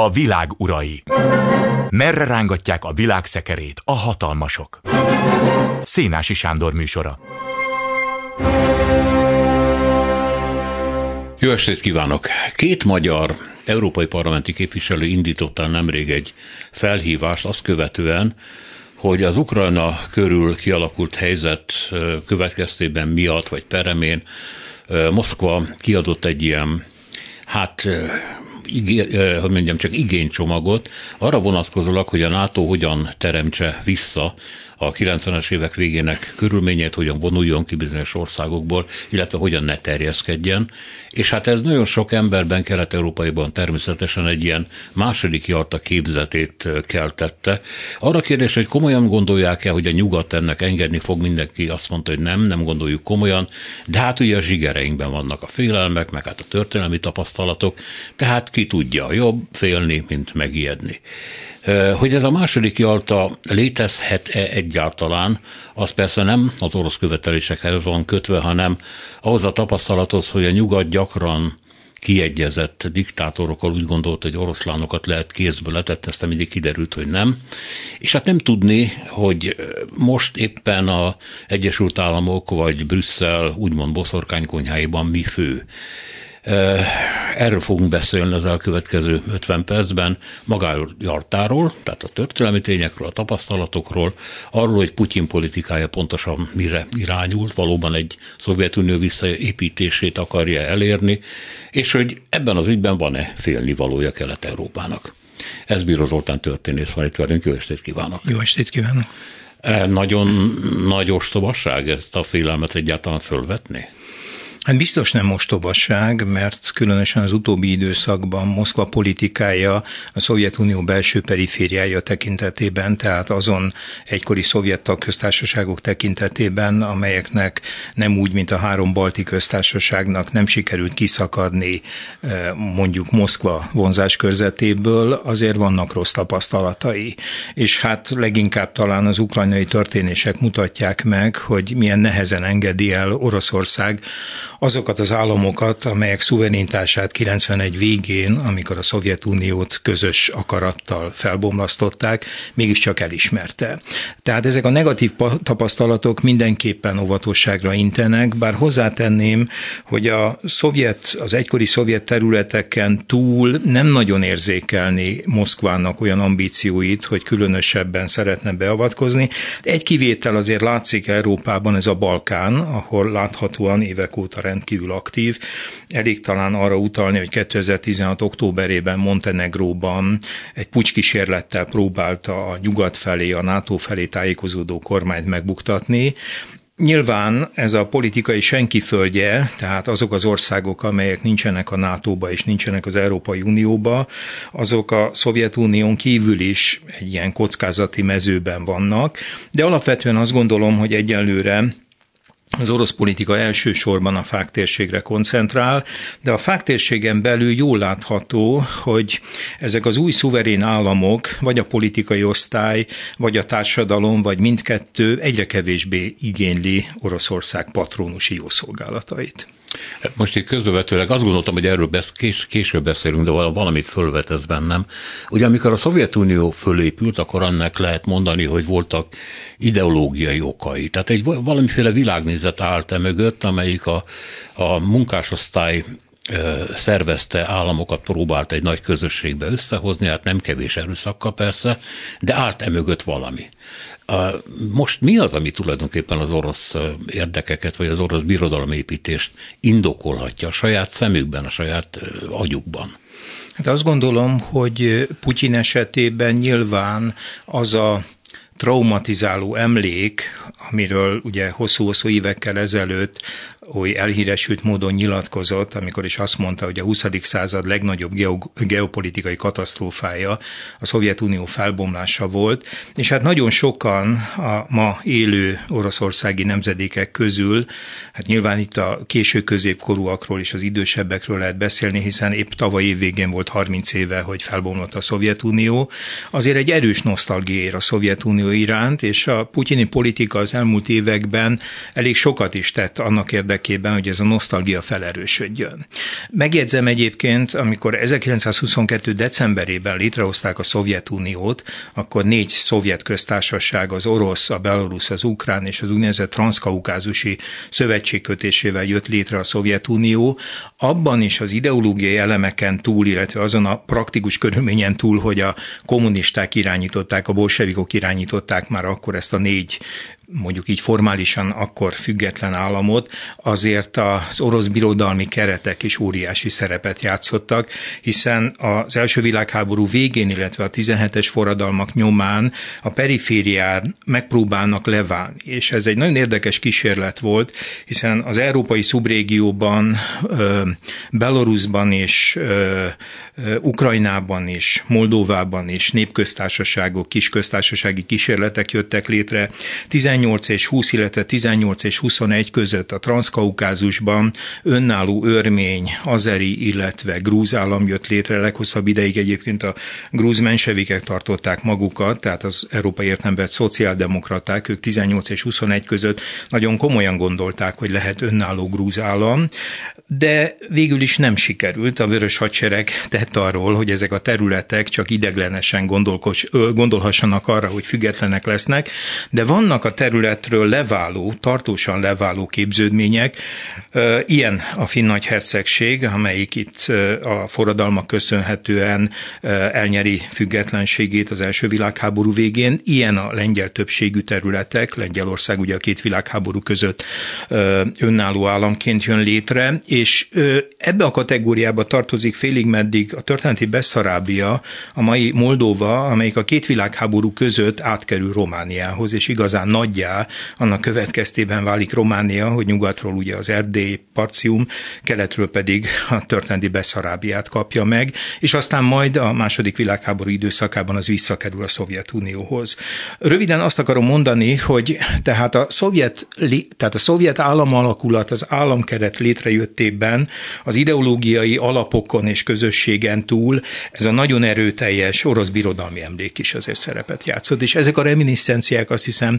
A világ urai. Merre rángatják a világ szekerét a hatalmasok? Szénási Sándor műsora. Jó estét kívánok! Két magyar európai parlamenti képviselő indította nemrég egy felhívást azt követően, hogy az Ukrajna körül kialakult helyzet következtében miatt, vagy peremén Moszkva kiadott egy ilyen, hát hogy mondjam, csak igénycsomagot, arra vonatkozólag, hogy a NATO hogyan teremtse vissza a 90-es évek végének körülményeit, hogyan vonuljon ki bizonyos országokból, illetve hogyan ne terjeszkedjen. És hát ez nagyon sok emberben, kelet-európaiban természetesen egy ilyen második jarta képzetét keltette. Arra kérdés, hogy komolyan gondolják-e, hogy a nyugat ennek engedni fog, mindenki azt mondta, hogy nem, nem gondoljuk komolyan, de hát ugye a zsigereinkben vannak a félelmek, meg hát a történelmi tapasztalatok, tehát ki tudja, jobb félni, mint megijedni. Hogy ez a második Jalta létezhet-e egyáltalán, az persze nem az orosz követelésekhez van kötve, hanem ahhoz a tapasztalathoz, hogy a nyugat gyakran kiegyezett diktátorokkal úgy gondolt, hogy oroszlánokat lehet kézből letett, ezt mindig kiderült, hogy nem. És hát nem tudni, hogy most éppen a Egyesült Államok vagy Brüsszel úgymond boszorkánykonyháiban mi fő. Erről fogunk beszélni az elkövetkező 50 percben, magáról Jartáról, tehát a történelmi tényekről, a tapasztalatokról, arról, hogy Putyin politikája pontosan mire irányult, valóban egy Szovjetunió visszaépítését akarja elérni, és hogy ebben az ügyben van-e félnivalója Kelet-Európának. Ez Bíró Zoltán történész van itt velünk, jó estét kívánok! Jó estét kívánok! Nagyon nagy ostobasság ezt a félelmet egyáltalán fölvetni? Hát biztos nem mostobasság, mert különösen az utóbbi időszakban Moszkva politikája a Szovjetunió belső perifériája tekintetében, tehát azon egykori szovjet tagköztársaságok tekintetében, amelyeknek nem úgy, mint a három balti köztársaságnak nem sikerült kiszakadni eh, mondjuk Moszkva vonzás körzetéből, azért vannak rossz tapasztalatai. És hát leginkább talán az ukrajnai történések mutatják meg, hogy milyen nehezen engedi el Oroszország azokat az államokat, amelyek szuverenitását 91 végén, amikor a Szovjetuniót közös akarattal felbomlasztották, mégiscsak elismerte. Tehát ezek a negatív tapasztalatok mindenképpen óvatosságra intenek, bár hozzátenném, hogy a szovjet, az egykori szovjet területeken túl nem nagyon érzékelni Moszkvának olyan ambícióit, hogy különösebben szeretne beavatkozni. Egy kivétel azért látszik Európában, ez a Balkán, ahol láthatóan évek óta rendkívül aktív. Elég talán arra utalni, hogy 2016. októberében Montenegróban egy pucskísérlettel próbálta a nyugat felé, a NATO felé tájékozódó kormányt megbuktatni, Nyilván ez a politikai senki földje, tehát azok az országok, amelyek nincsenek a NATO-ba és nincsenek az Európai Unióba, azok a Szovjetunión kívül is egy ilyen kockázati mezőben vannak, de alapvetően azt gondolom, hogy egyelőre az orosz politika elsősorban a fák térségre koncentrál, de a fák térségen belül jól látható, hogy ezek az új szuverén államok, vagy a politikai osztály, vagy a társadalom, vagy mindkettő egyre kevésbé igényli Oroszország patronusi jószolgálatait. Most így közbevetőleg azt gondoltam, hogy erről besz, kés, később beszélünk, de valamit fölvetesz bennem. Ugye amikor a Szovjetunió fölépült, akkor annak lehet mondani, hogy voltak ideológiai okai. Tehát egy valamiféle világnézet állt e mögött, amelyik a, a munkásosztály szervezte államokat próbált egy nagy közösségbe összehozni, hát nem kevés erőszakkal persze, de állt emögött valami. Most mi az, ami tulajdonképpen az orosz érdekeket, vagy az orosz birodalomépítést indokolhatja a saját szemükben, a saját agyukban? Hát azt gondolom, hogy Putyin esetében nyilván az a traumatizáló emlék, amiről ugye hosszú-hosszú évekkel ezelőtt oly elhíresült módon nyilatkozott, amikor is azt mondta, hogy a 20. század legnagyobb geopolitikai katasztrófája a Szovjetunió felbomlása volt, és hát nagyon sokan a ma élő oroszországi nemzedékek közül, hát nyilván itt a késő középkorúakról és az idősebbekről lehet beszélni, hiszen épp tavaly év végén volt 30 éve, hogy felbomlott a Szovjetunió, azért egy erős nosztalgia a Szovjetunió iránt, és a putyini politika az elmúlt években elég sokat is tett annak érdekében, érdekében, hogy ez a nosztalgia felerősödjön. Megjegyzem egyébként, amikor 1922. decemberében létrehozták a Szovjetuniót, akkor négy szovjet köztársaság, az orosz, a belorusz, az ukrán és az úgynevezett transzkaukázusi szövetségkötésével jött létre a Szovjetunió, abban is az ideológiai elemeken túl, illetve azon a praktikus körülményen túl, hogy a kommunisták irányították, a bolsevikok irányították már akkor ezt a négy mondjuk így formálisan akkor független államot, azért az orosz birodalmi keretek is óriási szerepet játszottak, hiszen az első világháború végén, illetve a 17-es forradalmak nyomán a periférián megpróbálnak leválni. És ez egy nagyon érdekes kísérlet volt, hiszen az európai szubrégióban, Belarusban és Ukrajnában is, Moldovában is népköztársaságok, kisköztársasági kísérletek jöttek létre. 18 és 20, illetve 18 és 21 között a Transzkaukázusban önálló örmény, azeri, illetve grúz állam jött létre. Leghosszabb ideig egyébként a grúz mensevikek tartották magukat, tehát az európai értelemben szociáldemokraták, ők 18 és 21 között nagyon komolyan gondolták, hogy lehet önálló grúz állam, de végül is nem sikerült. A Vörös Hadsereg tett arról, hogy ezek a területek csak ideglenesen gondolhassanak arra, hogy függetlenek lesznek, de vannak a területről leváló, tartósan leváló képződmények. Ilyen a finn nagyhercegség, amelyik itt a forradalmak köszönhetően elnyeri függetlenségét az első világháború végén. Ilyen a lengyel többségű területek, Lengyelország ugye a két világháború között önálló államként jön létre, és ebbe a kategóriába tartozik félig meddig a történeti Beszarábia, a mai Moldova, amelyik a két világháború között átkerül Romániához, és igazán nagyjá annak következtében válik Románia, hogy nyugatról ugye az Erdély, Parcium, keletről pedig a történeti Beszarábiát kapja meg, és aztán majd a második világháború időszakában az visszakerül a Szovjetunióhoz. Röviden azt akarom mondani, hogy tehát a szovjet, tehát a szovjet államalakulat, az államkeret létrejöttében az ideológiai alapokon és közösségen túl ez a nagyon erőteljes orosz birodalmi emlék is azért szerepet játszott, és ezek a reminiszenciák azt hiszem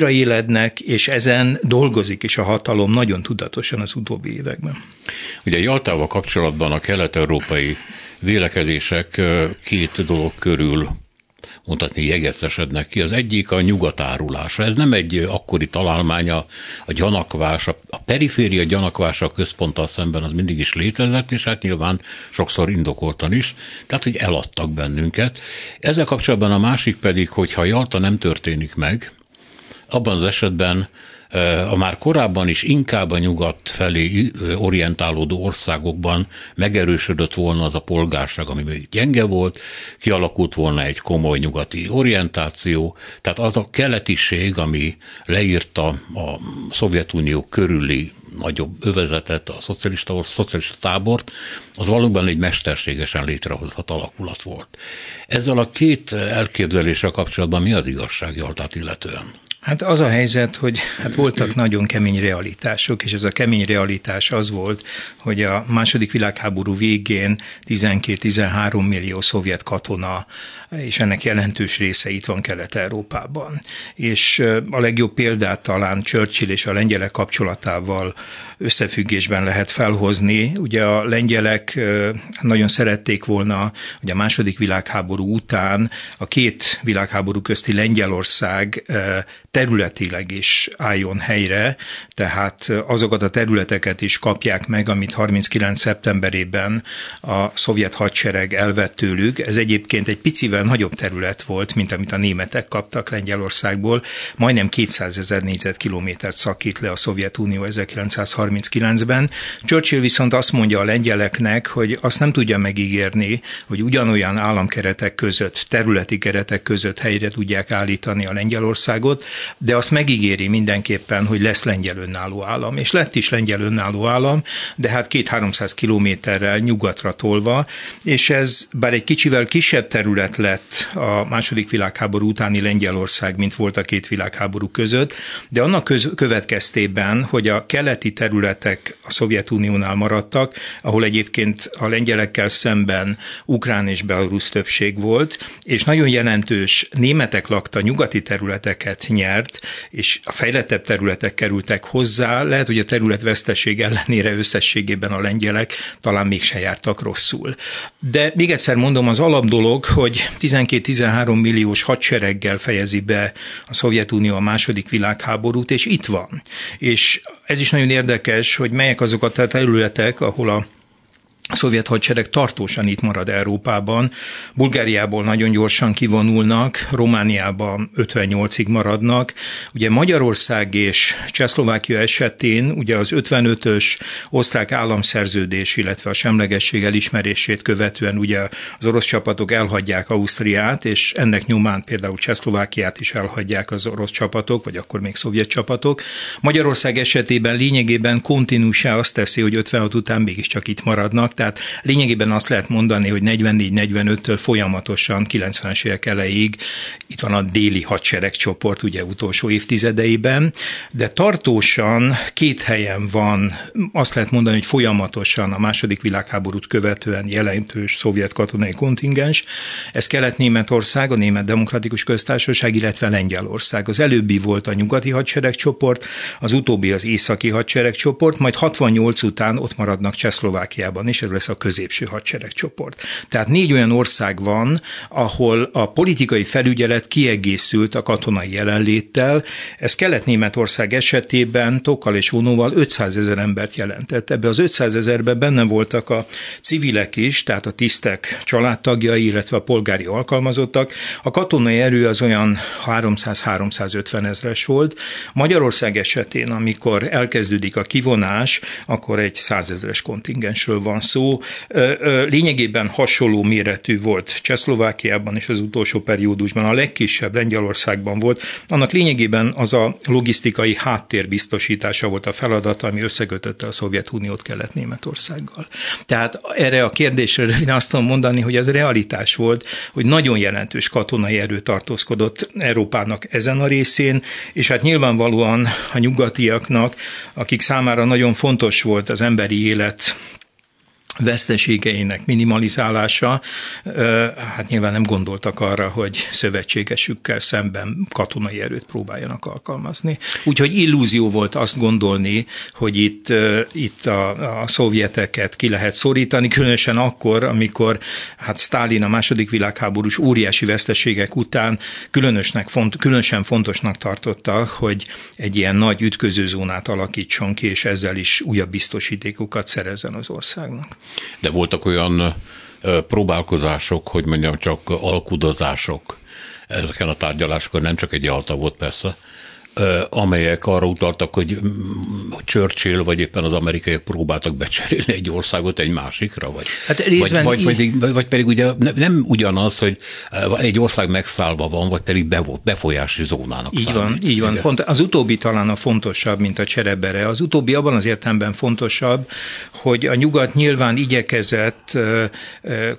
újraélednek, és ezen dolgozik is a hatalom nagyon tudatosan az utóbbi években. Ugye Jaltával kapcsolatban a kelet-európai vélekedések két dolog körül mondhatni jegecesednek ki. Az egyik a nyugatárulása. Ez nem egy akkori találmánya, a gyanakvás, a periféria gyanakvása a központtal szemben az mindig is létezett, és hát nyilván sokszor indokoltan is, tehát hogy eladtak bennünket. Ezzel kapcsolatban a másik pedig, hogy ha Jalta nem történik meg, abban az esetben a már korábban is inkább a nyugat felé orientálódó országokban megerősödött volna az a polgárság, ami még gyenge volt, kialakult volna egy komoly nyugati orientáció, tehát az a keletiség, ami leírta a Szovjetunió körüli nagyobb övezetet, a szocialista, a szocialista tábort, az valóban egy mesterségesen létrehozott alakulat volt. Ezzel a két elképzeléssel kapcsolatban mi az igazság Jaltát illetően? Hát az a helyzet, hogy hát voltak nagyon kemény realitások, és ez a kemény realitás az volt, hogy a második világháború végén 12-13 millió szovjet katona és ennek jelentős része itt van Kelet-Európában. És a legjobb példát talán Churchill és a lengyelek kapcsolatával összefüggésben lehet felhozni. Ugye a lengyelek nagyon szerették volna, hogy a második világháború után a két világháború közti Lengyelország területileg is álljon helyre, tehát azokat a területeket is kapják meg, amit 39. szeptemberében a szovjet hadsereg elvett tőlük. Ez egyébként egy picivel nagyobb terület volt, mint amit a németek kaptak Lengyelországból. Majdnem 200 ezer négyzetkilométert szakít le a Szovjetunió 1939-ben. Churchill viszont azt mondja a lengyeleknek, hogy azt nem tudja megígérni, hogy ugyanolyan államkeretek között, területi keretek között helyre tudják állítani a Lengyelországot, de azt megígéri mindenképpen, hogy lesz lengyel önálló állam, és lett is lengyel önálló állam, de hát két-háromszáz kilométerrel nyugatra tolva, és ez bár egy kicsivel kisebb terület lett a második világháború utáni Lengyelország, mint volt a két világháború között, de annak köz- következtében, hogy a keleti területek a Szovjetuniónál maradtak, ahol egyébként a lengyelekkel szemben ukrán és belorusz többség volt, és nagyon jelentős németek lakta nyugati területeket nyert, nyert, és a fejlettebb területek kerültek hozzá, lehet, hogy a területveszteség ellenére összességében a lengyelek talán mégse jártak rosszul. De még egyszer mondom, az alapdolog, hogy 12-13 milliós hadsereggel fejezi be a Szovjetunió a második világháborút, és itt van. És ez is nagyon érdekes, hogy melyek azok a területek, ahol a a szovjet hadsereg tartósan itt marad Európában. Bulgáriából nagyon gyorsan kivonulnak, Romániában 58-ig maradnak. Ugye Magyarország és Csehszlovákia esetén ugye az 55-ös osztrák államszerződés, illetve a semlegesség elismerését követően ugye az orosz csapatok elhagyják Ausztriát, és ennek nyomán például Csehszlovákiát is elhagyják az orosz csapatok, vagy akkor még szovjet csapatok. Magyarország esetében lényegében kontinúsá azt teszi, hogy 56 után mégiscsak itt maradnak, tehát lényegében azt lehet mondani, hogy 44-45-től folyamatosan 90-es évek elejéig itt van a déli hadseregcsoport, ugye utolsó évtizedeiben, de tartósan két helyen van, azt lehet mondani, hogy folyamatosan a második világháborút követően jelentős szovjet katonai kontingens. Ez Kelet-Németország, a Német Demokratikus Köztársaság, illetve Lengyelország. Az előbbi volt a nyugati hadseregcsoport, az utóbbi az északi hadseregcsoport, majd 68 után ott maradnak Csehszlovákiában is, ez ez lesz a középső hadseregcsoport. Tehát négy olyan ország van, ahol a politikai felügyelet kiegészült a katonai jelenléttel. Ez Kelet-Németország esetében Tokkal és vonóval 500 ezer embert jelentett. Ebbe az 500 ezerben benne voltak a civilek is, tehát a tisztek családtagjai, illetve a polgári alkalmazottak. A katonai erő az olyan 300-350 ezres volt. Magyarország esetén, amikor elkezdődik a kivonás, akkor egy százezres kontingensről van szó, lényegében hasonló méretű volt Csehszlovákiában és az utolsó periódusban, a legkisebb Lengyelországban volt. Annak lényegében az a logisztikai háttér biztosítása volt a feladat, ami összekötötte a Szovjetuniót Kelet-Németországgal. Tehát erre a kérdésre röviden azt tudom mondani, hogy ez realitás volt, hogy nagyon jelentős katonai erő tartózkodott Európának ezen a részén, és hát nyilvánvalóan a nyugatiaknak, akik számára nagyon fontos volt az emberi élet veszteségeinek minimalizálása, hát nyilván nem gondoltak arra, hogy szövetségesükkel szemben katonai erőt próbáljanak alkalmazni. Úgyhogy illúzió volt azt gondolni, hogy itt, itt a, a szovjeteket ki lehet szorítani, különösen akkor, amikor hát Stalin a második világháborús óriási veszteségek után különösnek font, különösen fontosnak tartotta, hogy egy ilyen nagy ütközőzónát alakítson ki, és ezzel is újabb biztosítékokat szerezzen az országnak. De voltak olyan próbálkozások, hogy mondjam, csak alkudozások ezeken a tárgyalásokon, nem csak egy alta volt persze, amelyek arra utaltak, hogy Churchill vagy éppen az amerikaiak próbáltak becserélni egy országot egy másikra, vagy, hát vagy, vagy, vagy, vagy, vagy pedig ugye nem ugyanaz, hogy egy ország megszállva van, vagy pedig befolyási zónának Így számít. van, így van. Pont az utóbbi talán a fontosabb, mint a cserebere. Az utóbbi abban az értelemben fontosabb, hogy a nyugat nyilván igyekezett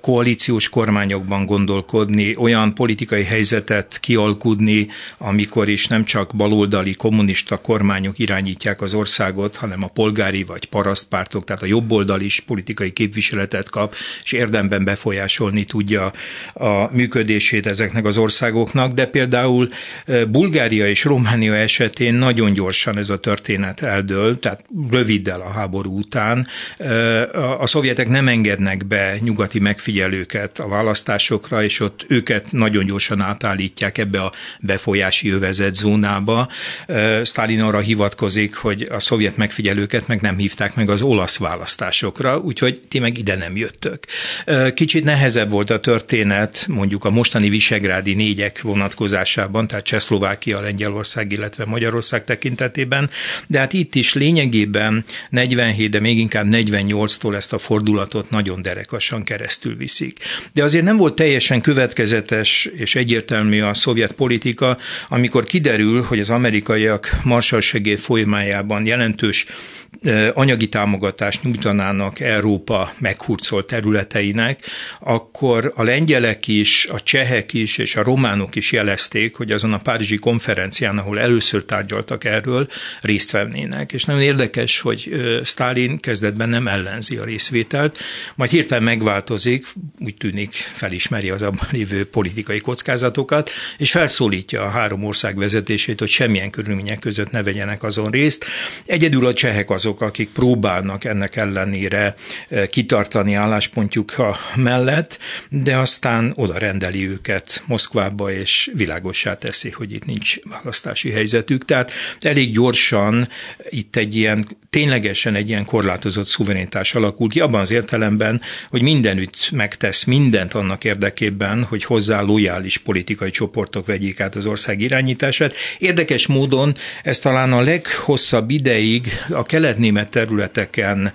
koalíciós kormányokban gondolkodni, olyan politikai helyzetet kialkudni, amikor is nem csak baloldal baloldali kommunista kormányok irányítják az országot, hanem a polgári vagy parasztpártok, tehát a jobboldal is politikai képviseletet kap, és érdemben befolyásolni tudja a működését ezeknek az országoknak, de például e, Bulgária és Románia esetén nagyon gyorsan ez a történet eldől, tehát röviddel a háború után. E, a szovjetek nem engednek be nyugati megfigyelőket a választásokra, és ott őket nagyon gyorsan átállítják ebbe a befolyási övezet zónába, Stalin arra hivatkozik, hogy a szovjet megfigyelőket meg nem hívták meg az olasz választásokra, úgyhogy ti meg ide nem jöttök. Kicsit nehezebb volt a történet mondjuk a mostani visegrádi négyek vonatkozásában, tehát Csehszlovákia, Lengyelország, illetve Magyarország tekintetében, de hát itt is lényegében 47, de még inkább 48-tól ezt a fordulatot nagyon derekasan keresztül viszik. De azért nem volt teljesen következetes és egyértelmű a szovjet politika, amikor kiderül, hogy az amerikaiak Marshall segély folymájában jelentős anyagi támogatást nyújtanának Európa meghurcolt területeinek, akkor a lengyelek is, a csehek is és a románok is jelezték, hogy azon a Párizsi konferencián, ahol először tárgyaltak erről, részt vennének. És nagyon érdekes, hogy Stalin kezdetben nem ellenzi a részvételt, majd hirtelen megváltozik, úgy tűnik felismeri az abban lévő politikai kockázatokat, és felszólítja a három ország vezetését, hogy semmilyen körülmények között ne vegyenek azon részt. Egyedül a csehek azok, akik próbálnak ennek ellenére eh, kitartani álláspontjuk mellett, de aztán oda rendeli őket Moszkvába, és világossá teszi, hogy itt nincs választási helyzetük. Tehát elég gyorsan itt egy ilyen, ténylegesen egy ilyen korlátozott szuverenitás alakul ki, abban az értelemben, hogy mindenütt megtesz mindent annak érdekében, hogy hozzá lojális politikai csoportok vegyék át az ország irányítását. Érdekes módon ez talán a leghosszabb ideig a kelet-német területeken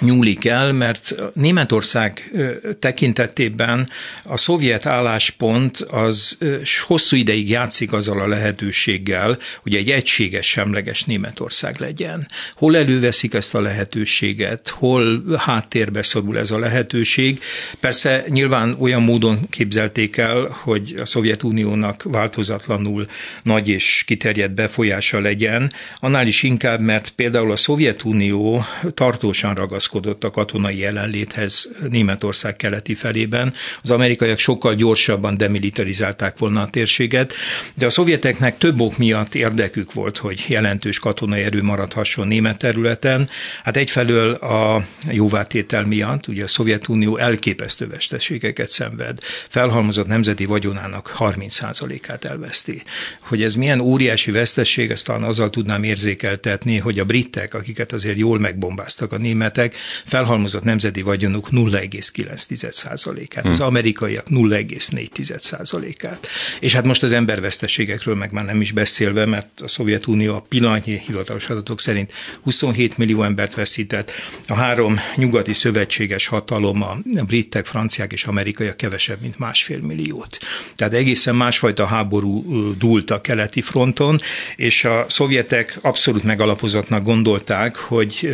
nyúlik el, mert Németország tekintetében a szovjet álláspont az hosszú ideig játszik azzal a lehetőséggel, hogy egy egységes, semleges Németország legyen. Hol előveszik ezt a lehetőséget, hol háttérbe szorul ez a lehetőség. Persze nyilván olyan módon képzelték el, hogy a Szovjetuniónak változatlanul nagy és kiterjedt befolyása legyen, annál is inkább, mert például a Szovjetunió tartósan ragaszkodik ragaszkodott a katonai jelenléthez Németország keleti felében. Az amerikaiak sokkal gyorsabban demilitarizálták volna a térséget, de a szovjeteknek több ok miatt érdekük volt, hogy jelentős katonai erő maradhasson német területen. Hát egyfelől a jóvátétel miatt, ugye a Szovjetunió elképesztő veszteségeket szenved, felhalmozott nemzeti vagyonának 30%-át elveszti. Hogy ez milyen óriási veszteség, ezt talán azzal tudnám érzékeltetni, hogy a britek, akiket azért jól megbombáztak a németek, felhalmozott nemzeti vagyonuk 0,9%-át, hmm. az amerikaiak 0,4%-át. És hát most az emberveszteségekről meg már nem is beszélve, mert a Szovjetunió a pillanatnyi hivatalos adatok szerint 27 millió embert veszített, a három nyugati szövetséges hatalom, a britek, franciák és amerikaiak kevesebb, mint másfél milliót. Tehát egészen másfajta háború dúlt a keleti fronton, és a szovjetek abszolút megalapozatnak gondolták, hogy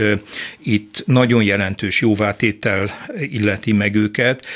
itt nagy nagyon jelentős jóvátétel illeti meg őket.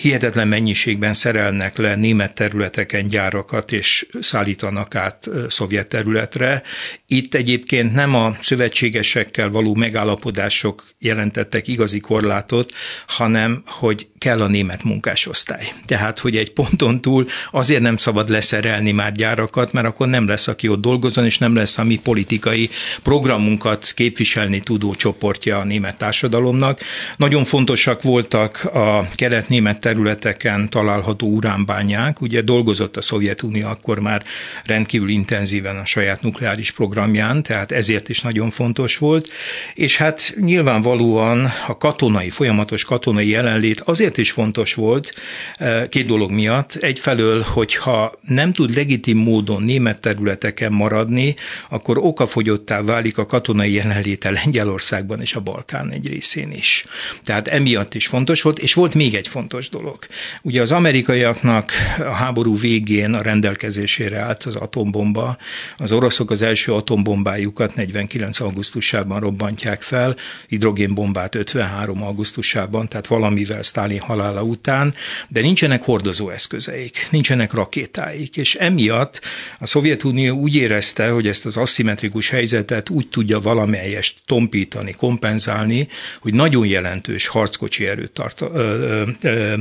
Hihetetlen mennyiségben szerelnek le német területeken gyárakat, és szállítanak át szovjet területre. Itt egyébként nem a szövetségesekkel való megállapodások jelentettek igazi korlátot, hanem hogy kell a német munkásosztály. Tehát, hogy egy ponton túl azért nem szabad leszerelni már gyárakat, mert akkor nem lesz, aki ott dolgozon, és nem lesz a mi politikai programunkat képviselni tudó csoportja a német társadalomnak. Nagyon fontosak voltak a kelet-német területeken található uránbányák. Ugye dolgozott a Szovjetunió akkor már rendkívül intenzíven a saját nukleáris programján, tehát ezért is nagyon fontos volt. És hát nyilvánvalóan a katonai, folyamatos katonai jelenlét azért is fontos volt, eh, két dolog miatt. Egyfelől, hogyha nem tud legitim módon német területeken maradni, akkor okafogyottá válik a katonai jelenléte Lengyelországban és a Balkán egy részén is. Tehát emiatt is fontos volt, és volt még egy fontos dolog. Ugye az amerikaiaknak a háború végén a rendelkezésére állt az atombomba. Az oroszok az első atombombájukat 49. augusztusában robbantják fel, hidrogénbombát 53. augusztusában, tehát valamivel Stalin halála után, de nincsenek hordozó eszközeik, nincsenek rakétáik, és emiatt a Szovjetunió úgy érezte, hogy ezt az aszimmetrikus helyzetet úgy tudja valamelyest tompítani, kompenzálni, hogy nagyon jelentős harckocsi erőt tart, ö, ö, ö,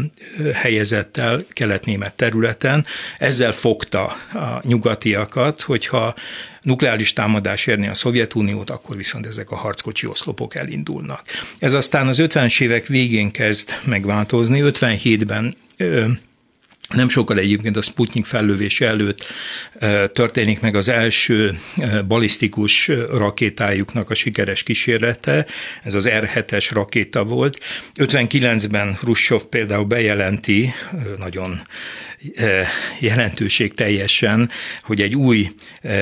helyezett el kelet-német területen, ezzel fogta a nyugatiakat, hogyha nukleáris támadás érni a Szovjetuniót, akkor viszont ezek a harckocsi oszlopok elindulnak. Ez aztán az 50-es évek végén kezd megváltozni. 57-ben nem sokkal egyébként a Sputnik fellövése előtt történik meg az első balisztikus rakétájuknak a sikeres kísérlete, ez az R7-es rakéta volt. 59-ben Ruscsov például bejelenti, nagyon jelentőség teljesen, hogy egy új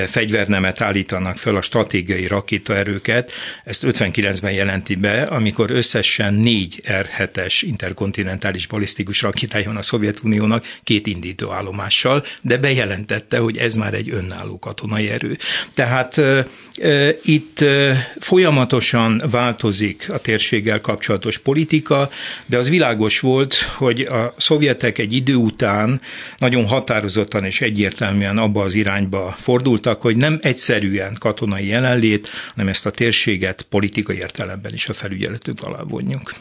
fegyvernemet állítanak fel a stratégiai rakétaerőket. Ezt 59-ben jelenti be, amikor összesen négy R7-es interkontinentális balisztikus rakétája van a Szovjetuniónak, két indítóállomással, de bejelentette, hogy ez már egy önálló katonai erő. Tehát e, e, itt e, folyamatosan változik a térséggel kapcsolatos politika, de az világos volt, hogy a szovjetek egy idő után nagyon határozottan és egyértelműen abba az irányba fordultak, hogy nem egyszerűen katonai jelenlét, hanem ezt a térséget politikai értelemben is a felügyeletük alá vonjuk.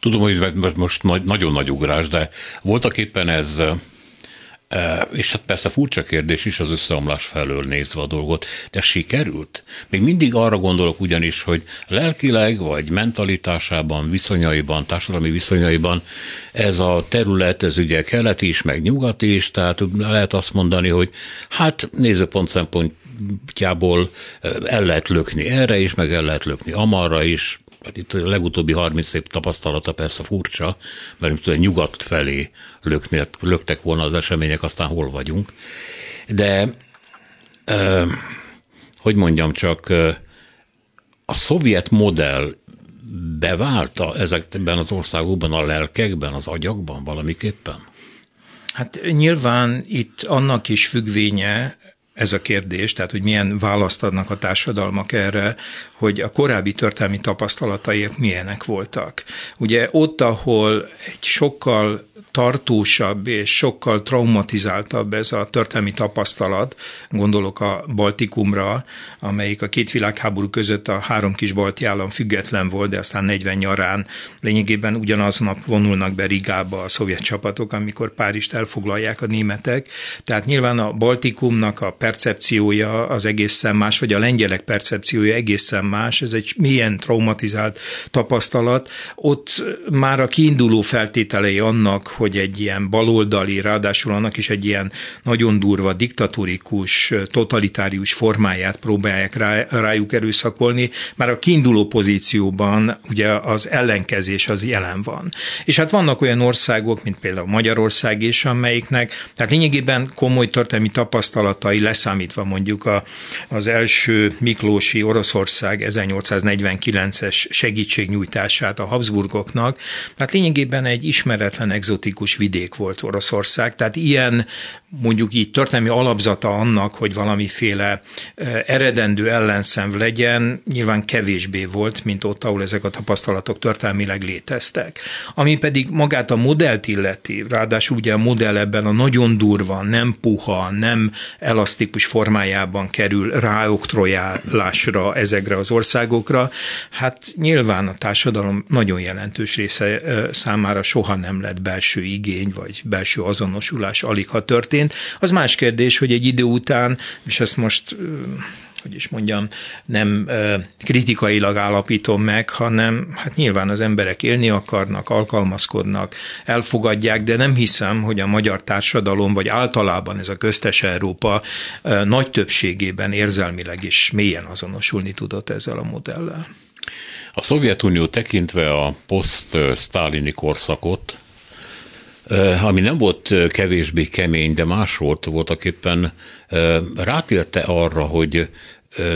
Tudom, hogy most nagyon nagy ugrás, de voltak éppen ez és hát persze furcsa kérdés is az összeomlás felől nézve a dolgot, de sikerült? Még mindig arra gondolok ugyanis, hogy lelkileg vagy mentalitásában, viszonyaiban, társadalmi viszonyaiban ez a terület, ez ugye keleti is, meg nyugati is, tehát lehet azt mondani, hogy hát nézőpont szempontjából el lehet lökni erre is, meg el lehet lökni amarra is, itt a legutóbbi 30 év tapasztalata persze furcsa, mert tudom, nyugat felé löknél, löktek volna az események, aztán hol vagyunk. De, eh, hogy mondjam csak, a szovjet modell beválta ezekben az országokban, a lelkekben, az agyakban valamiképpen? Hát nyilván itt annak is függvénye, ez a kérdés, tehát hogy milyen választ adnak a társadalmak erre, hogy a korábbi történelmi tapasztalataik milyenek voltak. Ugye ott, ahol egy sokkal tartósabb és sokkal traumatizáltabb ez a történelmi tapasztalat, gondolok a Baltikumra, amelyik a két világháború között a három kis balti állam független volt, de aztán 40 nyarán lényegében ugyanaznap vonulnak be Rigába a szovjet csapatok, amikor Párizst elfoglalják a németek. Tehát nyilván a Baltikumnak a percepciója az egészen más, vagy a lengyelek percepciója egészen más, ez egy milyen traumatizált tapasztalat. Ott már a kiinduló feltételei annak, hogy egy ilyen baloldali, ráadásul annak is egy ilyen nagyon durva, diktatórikus, totalitárius formáját próbálják rá, rájuk erőszakolni, már a kiinduló pozícióban ugye az ellenkezés az jelen van. És hát vannak olyan országok, mint például Magyarország is, amelyiknek, tehát lényegében komoly történelmi tapasztalatai leszámítva mondjuk a, az első Miklósi Oroszország 1849-es segítségnyújtását a Habsburgoknak, tehát lényegében egy ismeretlen egzotikus vidék volt Oroszország, tehát ilyen mondjuk így történelmi alapzata annak, hogy valamiféle eredendő ellenszenv legyen, nyilván kevésbé volt, mint ott, ahol ezek a tapasztalatok történelmileg léteztek. Ami pedig magát a modellt illeti, ráadásul ugye a modell ebben a nagyon durva, nem puha, nem elasztikus formájában kerül ráoktrojálásra ezekre az országokra, hát nyilván a társadalom nagyon jelentős része számára soha nem lett belső igény, vagy belső azonosulás alig ha történt. Az más kérdés, hogy egy idő után, és ezt most hogy is mondjam, nem kritikailag állapítom meg, hanem hát nyilván az emberek élni akarnak, alkalmazkodnak, elfogadják, de nem hiszem, hogy a magyar társadalom, vagy általában ez a köztes Európa nagy többségében érzelmileg is mélyen azonosulni tudott ezzel a modellel. A Szovjetunió tekintve a poszt-sztálini korszakot, ami nem volt kevésbé kemény, de más volt, voltak éppen rátérte arra, hogy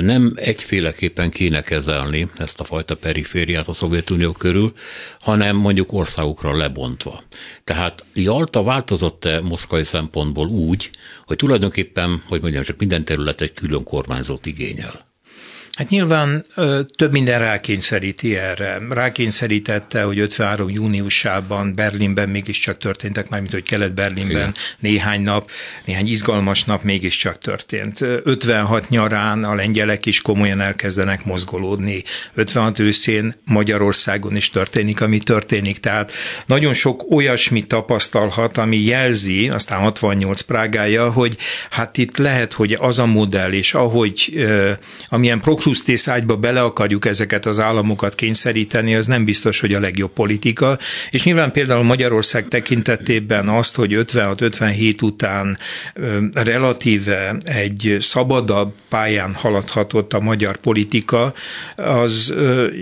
nem egyféleképpen kéne kezelni ezt a fajta perifériát a Szovjetunió körül, hanem mondjuk országokra lebontva. Tehát Jalta változott-e moszkvai szempontból úgy, hogy tulajdonképpen, hogy mondjam, csak minden terület egy külön kormányzót igényel? Hát nyilván több minden rákényszeríti erre. Rákényszerítette, hogy 53. júniusában Berlinben mégiscsak történtek, mármint hogy Kelet-Berlinben néhány nap, néhány izgalmas nap mégiscsak történt. 56 nyarán a lengyelek is komolyan elkezdenek mozgolódni. 56 őszén Magyarországon is történik, ami történik. Tehát nagyon sok olyasmi tapasztalhat, ami jelzi, aztán 68 Prágája, hogy hát itt lehet, hogy az a modell, és ahogy ö, amilyen ágyba bele akarjuk ezeket az államokat kényszeríteni, az nem biztos, hogy a legjobb politika. És nyilván például Magyarország tekintetében azt, hogy 56-57 után relatíve egy szabadabb pályán haladhatott a magyar politika, az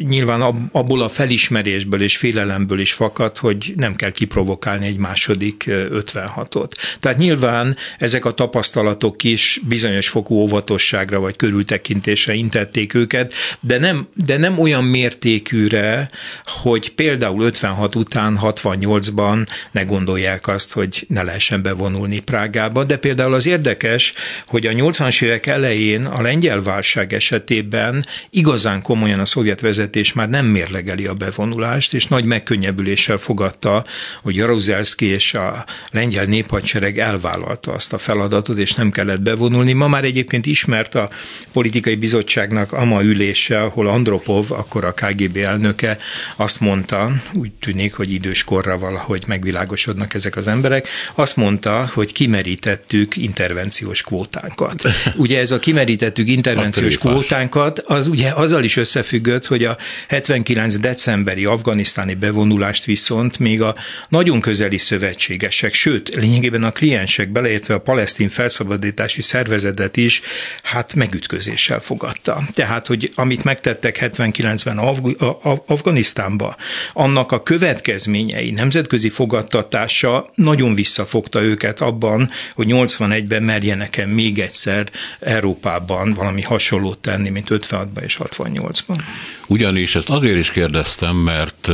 nyilván abból a felismerésből és félelemből is fakad, hogy nem kell kiprovokálni egy második 56-ot. Tehát nyilván ezek a tapasztalatok is bizonyos fokú óvatosságra vagy körültekintésre intett megverték őket, de nem, de nem olyan mértékűre, hogy például 56 után 68-ban ne gondolják azt, hogy ne lehessen bevonulni Prágába, de például az érdekes, hogy a 80-as évek elején a lengyel válság esetében igazán komolyan a szovjet vezetés már nem mérlegeli a bevonulást, és nagy megkönnyebbüléssel fogadta, hogy Jaruzelszki és a lengyel néphadsereg elvállalta azt a feladatot, és nem kellett bevonulni. Ma már egyébként ismert a politikai bizottságnak ama ülése, ahol Andropov, akkor a KGB elnöke azt mondta, úgy tűnik, hogy idős korra valahogy megvilágosodnak ezek az emberek, azt mondta, hogy kimerítettük intervenciós kvótánkat. Ugye ez a kimerítettük intervenciós kvótánkat, az ugye azzal is összefüggött, hogy a 79 decemberi afganisztáni bevonulást viszont még a nagyon közeli szövetségesek, sőt, lényegében a kliensek, beleértve a palesztin felszabadítási szervezetet is, hát megütközéssel fogadta. Tehát, hogy amit megtettek 79-ben Afg- Afganisztánba, annak a következményei, nemzetközi fogadtatása nagyon visszafogta őket abban, hogy 81-ben merjenek-e még egyszer Európában valami hasonlót tenni, mint 56-ban és 68-ban. Ugyanis ezt azért is kérdeztem, mert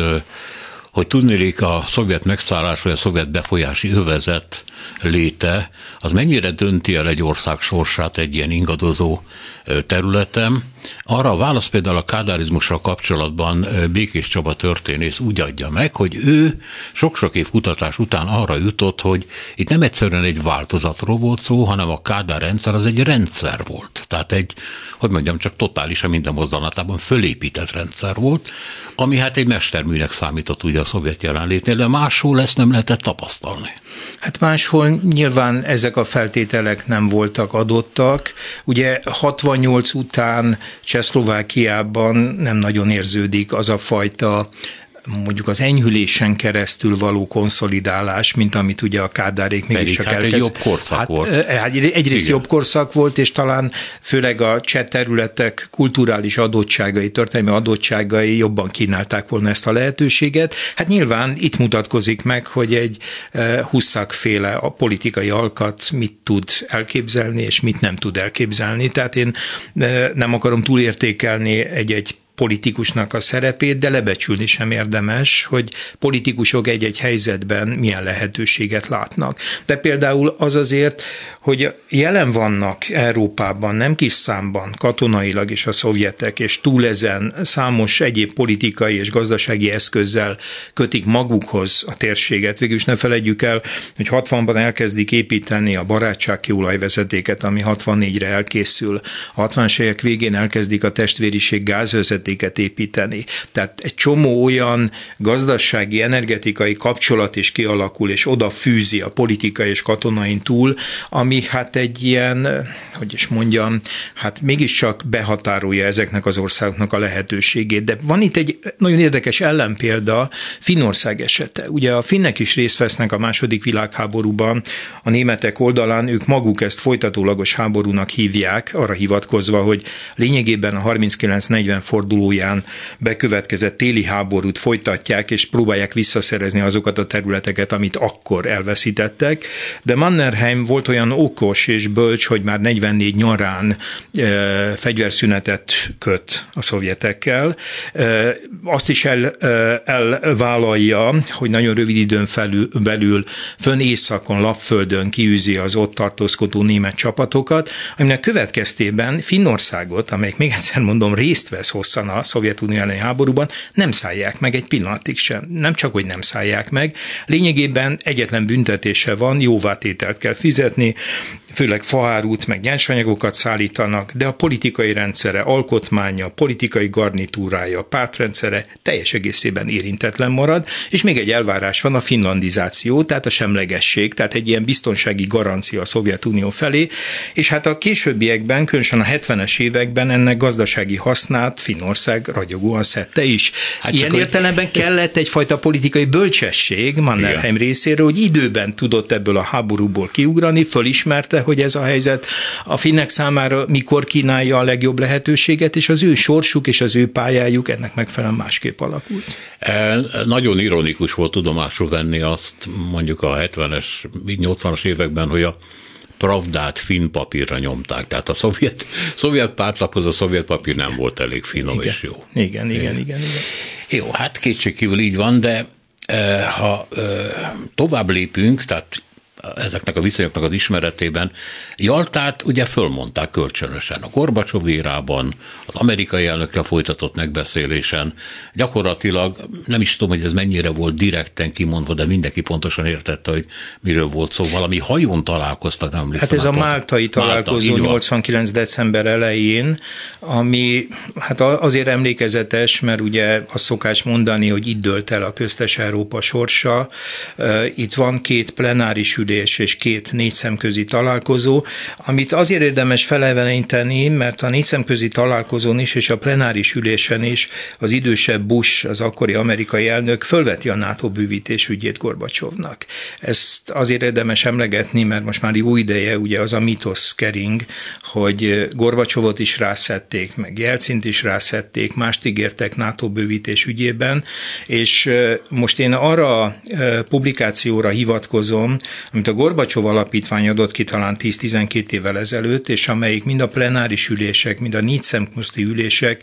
hogy tudnélik a szovjet megszállás vagy a szovjet befolyási övezet léte, az mennyire dönti el egy ország sorsát egy ilyen ingadozó területen. Arra a válasz például a kádárizmussal kapcsolatban Békés Csaba történész úgy adja meg, hogy ő sok-sok év kutatás után arra jutott, hogy itt nem egyszerűen egy változatról volt szó, hanem a Kádár rendszer az egy rendszer volt. Tehát egy, hogy mondjam, csak totálisan minden mozzanatában fölépített rendszer volt, ami hát egy mesterműnek számított ugye a szovjet jelenlétnél, de máshol ezt nem lehetett tapasztalni. Hát máshol nyilván ezek a feltételek nem voltak adottak. Ugye 68 után Csehszlovákiában nem nagyon érződik az a fajta mondjuk az enyhülésen keresztül való konszolidálás, mint amit ugye a Kádárék mégiscsak hát elkezd. egy jobb korszak hát, volt. Hát egyrészt Igen. jobb korszak volt, és talán főleg a cseh területek kulturális adottságai, történelmi adottságai jobban kínálták volna ezt a lehetőséget. Hát nyilván itt mutatkozik meg, hogy egy huszakféle a politikai alkat mit tud elképzelni, és mit nem tud elképzelni. Tehát én nem akarom túlértékelni egy-egy politikusnak a szerepét, de lebecsülni sem érdemes, hogy politikusok egy-egy helyzetben milyen lehetőséget látnak. De például az azért, hogy jelen vannak Európában nem kis számban katonailag is a szovjetek, és túl ezen számos egyéb politikai és gazdasági eszközzel kötik magukhoz a térséget. Végülis ne felejtjük el, hogy 60-ban elkezdik építeni a barátságkiolajvezetéket, ami 64-re elkészül. A 60-as évek végén elkezdik a testvériség gázvezetéket, vezetéket építeni. Tehát egy csomó olyan gazdasági, energetikai kapcsolat is kialakul, és oda fűzi a politikai és katonain túl, ami hát egy ilyen, hogy is mondjam, hát mégiscsak behatárolja ezeknek az országoknak a lehetőségét. De van itt egy nagyon érdekes ellenpélda, Finnország esete. Ugye a finnek is részt vesznek a második világháborúban, a németek oldalán ők maguk ezt folytatólagos háborúnak hívják, arra hivatkozva, hogy lényegében a 39-40 forduló fordulóján bekövetkezett téli háborút folytatják, és próbálják visszaszerezni azokat a területeket, amit akkor elveszítettek. De Mannerheim volt olyan okos és bölcs, hogy már 44 nyarán e, fegyverszünetet köt a szovjetekkel. E, azt is el, e, elvállalja, hogy nagyon rövid időn felül, belül fönn északon, Lapföldön kiűzi az ott tartózkodó német csapatokat, aminek következtében Finnországot, amelyik még egyszer mondom részt vesz hosszan a Szovjetunió elleni háborúban, nem szállják meg egy pillanatig sem. Nem csak, hogy nem szállják meg, lényegében egyetlen büntetése van, jóvátételt kell fizetni, főleg faárút, meg nyersanyagokat szállítanak, de a politikai rendszere, alkotmánya, politikai garnitúrája, pártrendszere teljes egészében érintetlen marad, és még egy elvárás van, a finlandizáció, tehát a semlegesség, tehát egy ilyen biztonsági garancia a Szovjetunió felé, és hát a későbbiekben, különösen a 70-es években ennek gazdasági hasznát Finnország Magyarország ragyogóan szedte is. Hát Ilyen értelemben hogy... kellett egyfajta politikai bölcsesség Mannerheim részéről, hogy időben tudott ebből a háborúból kiugrani, fölismerte, hogy ez a helyzet a finnek számára mikor kínálja a legjobb lehetőséget, és az ő sorsuk és az ő pályájuk ennek megfelelően másképp alakult. E, nagyon ironikus volt tudomásul venni azt mondjuk a 70-es, 80-as években, hogy a pravdát finn papírra nyomták. Tehát a szovjet, szovjet pártlaphoz a szovjet papír nem volt elég finom igen. és jó. Igen, igen, igen, igen. Jó, hát kétségkívül így van, de ha tovább lépünk, tehát ezeknek a viszonyoknak az ismeretében. Jaltát ugye fölmondták kölcsönösen a Gorbacsov érában, az amerikai elnökkel folytatott megbeszélésen. Gyakorlatilag nem is tudom, hogy ez mennyire volt direkten kimondva, de mindenki pontosan értette, hogy miről volt szó. Valami hajón találkoztak, nem Hát ez a máltai találkozó Málta, 89. december elején, ami hát azért emlékezetes, mert ugye azt szokás mondani, hogy itt dölt el a köztes Európa sorsa. Itt van két plenáris ülés, ülés és két négy szemközi találkozó, amit azért érdemes feleveníteni, mert a négy szemközi találkozón is és a plenáris ülésen is az idősebb Bush, az akkori amerikai elnök fölveti a NATO bővítés ügyét Gorbacsovnak. Ezt azért érdemes emlegetni, mert most már jó ideje ugye az a mitosz kering, hogy Gorbacsovot is rászették, meg Jelcint is rászették, mást ígértek NATO bővítés ügyében, és most én arra a publikációra hivatkozom, amit a Gorbacsov alapítvány adott ki talán 10-12 évvel ezelőtt, és amelyik mind a plenáris ülések, mind a négy szemkoszti ülések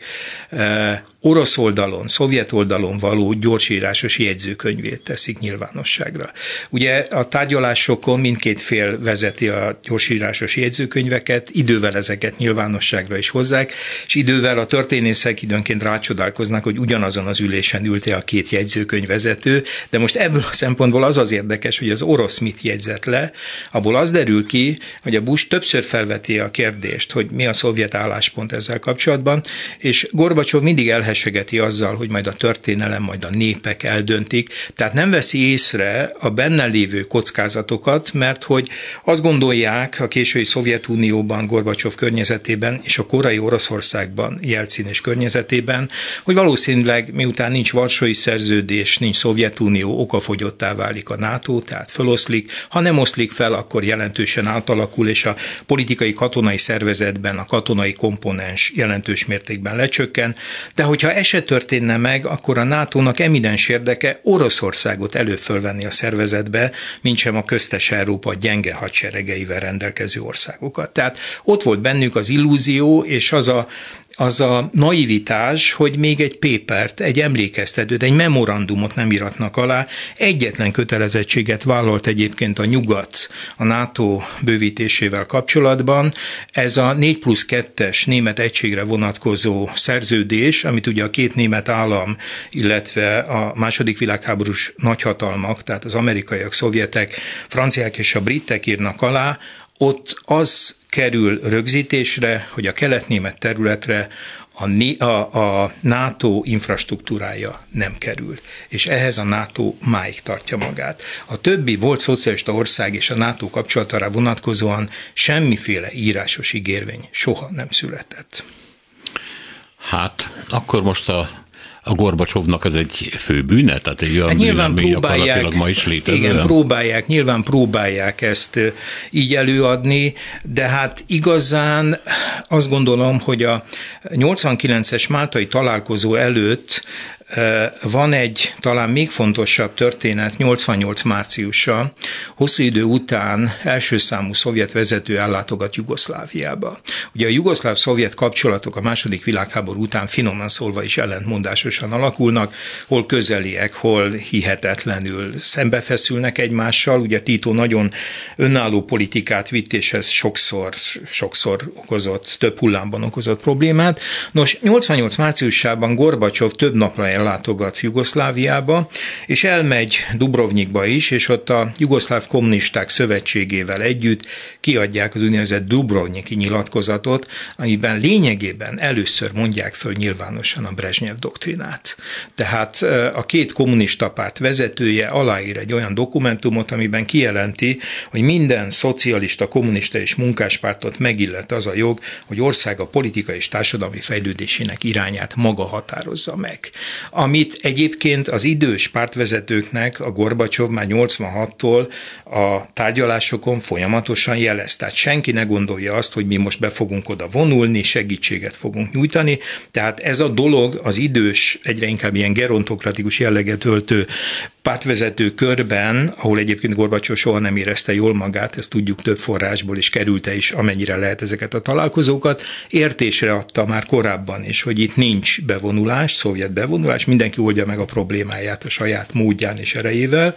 orosz oldalon, szovjet oldalon való gyorsírásos jegyzőkönyvét teszik nyilvánosságra. Ugye a tárgyalásokon mindkét fél vezeti a gyorsírásos jegyzőkönyveket, idővel ezeket nyilvánosságra is hozzák, és idővel a történészek időnként rácsodálkoznak, hogy ugyanazon az ülésen ülte a két jegyzőkönyvvezető, de most ebből a szempontból az az érdekes, hogy az orosz mit jegyzett le, abból az derül ki, hogy a Bush többször felveti a kérdést, hogy mi a szovjet álláspont ezzel kapcsolatban, és Gorbacsov mindig elhessegeti azzal, hogy majd a történelem, majd a népek eldöntik, tehát nem veszi észre a benne lévő kockázatokat, mert hogy azt gondolják a késői Szovjetunióban, Gorbacsov környezetében és a korai Oroszországban, Jelcin és környezetében, hogy valószínűleg miután nincs Varsói szerződés, nincs Szovjetunió, okafogyottá válik a NATO, tehát föloszlik, ha nem oszlik fel, akkor jelentősen átalakul, és a politikai katonai szervezetben a katonai komponens jelentős mértékben lecsökken, de hogyha ez se történne meg, akkor a NATO-nak eminens érdeke Oroszországot előfölvenni a szervezetbe, mint sem a köztes Európa gyenge hadseregeivel rendelkező országokat. Tehát ott volt bennük az illúzió, és az a az a naivitás, hogy még egy pépert, egy emlékeztetőt, egy memorandumot nem iratnak alá. Egyetlen kötelezettséget vállalt egyébként a nyugat a NATO bővítésével kapcsolatban. Ez a 4 plusz 2-es német egységre vonatkozó szerződés, amit ugye a két német állam, illetve a második világháborús nagyhatalmak, tehát az amerikaiak, szovjetek, franciák és a britek írnak alá, ott az kerül rögzítésre, hogy a kelet-német területre a, a, a NATO infrastruktúrája nem kerül. És ehhez a NATO máig tartja magát. A többi volt szocialista ország és a NATO kapcsolatára vonatkozóan semmiféle írásos ígérvény soha nem született. Hát, akkor most a a Gorbacsovnak ez egy fő bűne? Tehát egy olyan hát nyilván próbálják, ma is létező? Igen, próbálják, nyilván próbálják ezt így előadni, de hát igazán azt gondolom, hogy a 89-es máltai találkozó előtt van egy talán még fontosabb történet, 88 márciusa, hosszú idő után első számú szovjet vezető ellátogat Jugoszláviába. Ugye a jugoszláv-szovjet kapcsolatok a második világháború után finoman szólva is ellentmondásosan alakulnak, hol közeliek, hol hihetetlenül szembefeszülnek egymással. Ugye Tito nagyon önálló politikát vitt, és ez sokszor, sokszor okozott, több hullámban okozott problémát. Nos, 88 márciusában Gorbacsov több napra ellátogat Jugoszláviába, és elmegy Dubrovnikba is, és ott a Jugoszláv Kommunisták Szövetségével együtt kiadják az úgynevezett Dubrovniki nyilatkozatot, amiben lényegében először mondják föl nyilvánosan a Brezsnyev doktrinát. Tehát a két kommunista párt vezetője aláír egy olyan dokumentumot, amiben kijelenti, hogy minden szocialista, kommunista és munkáspártot megillet az a jog, hogy országa politikai és társadalmi fejlődésének irányát maga határozza meg amit egyébként az idős pártvezetőknek a Gorbacsov már 86-tól a tárgyalásokon folyamatosan jelez. Tehát senki ne gondolja azt, hogy mi most be fogunk oda vonulni, segítséget fogunk nyújtani. Tehát ez a dolog az idős, egyre inkább ilyen gerontokratikus jelleget öltő pártvezető körben, ahol egyébként Gorbacsó soha nem érezte jól magát, ezt tudjuk több forrásból, is kerülte is amennyire lehet ezeket a találkozókat, értésre adta már korábban is, hogy itt nincs bevonulás, szovjet bevonulás, mindenki oldja meg a problémáját a saját módján és erejével,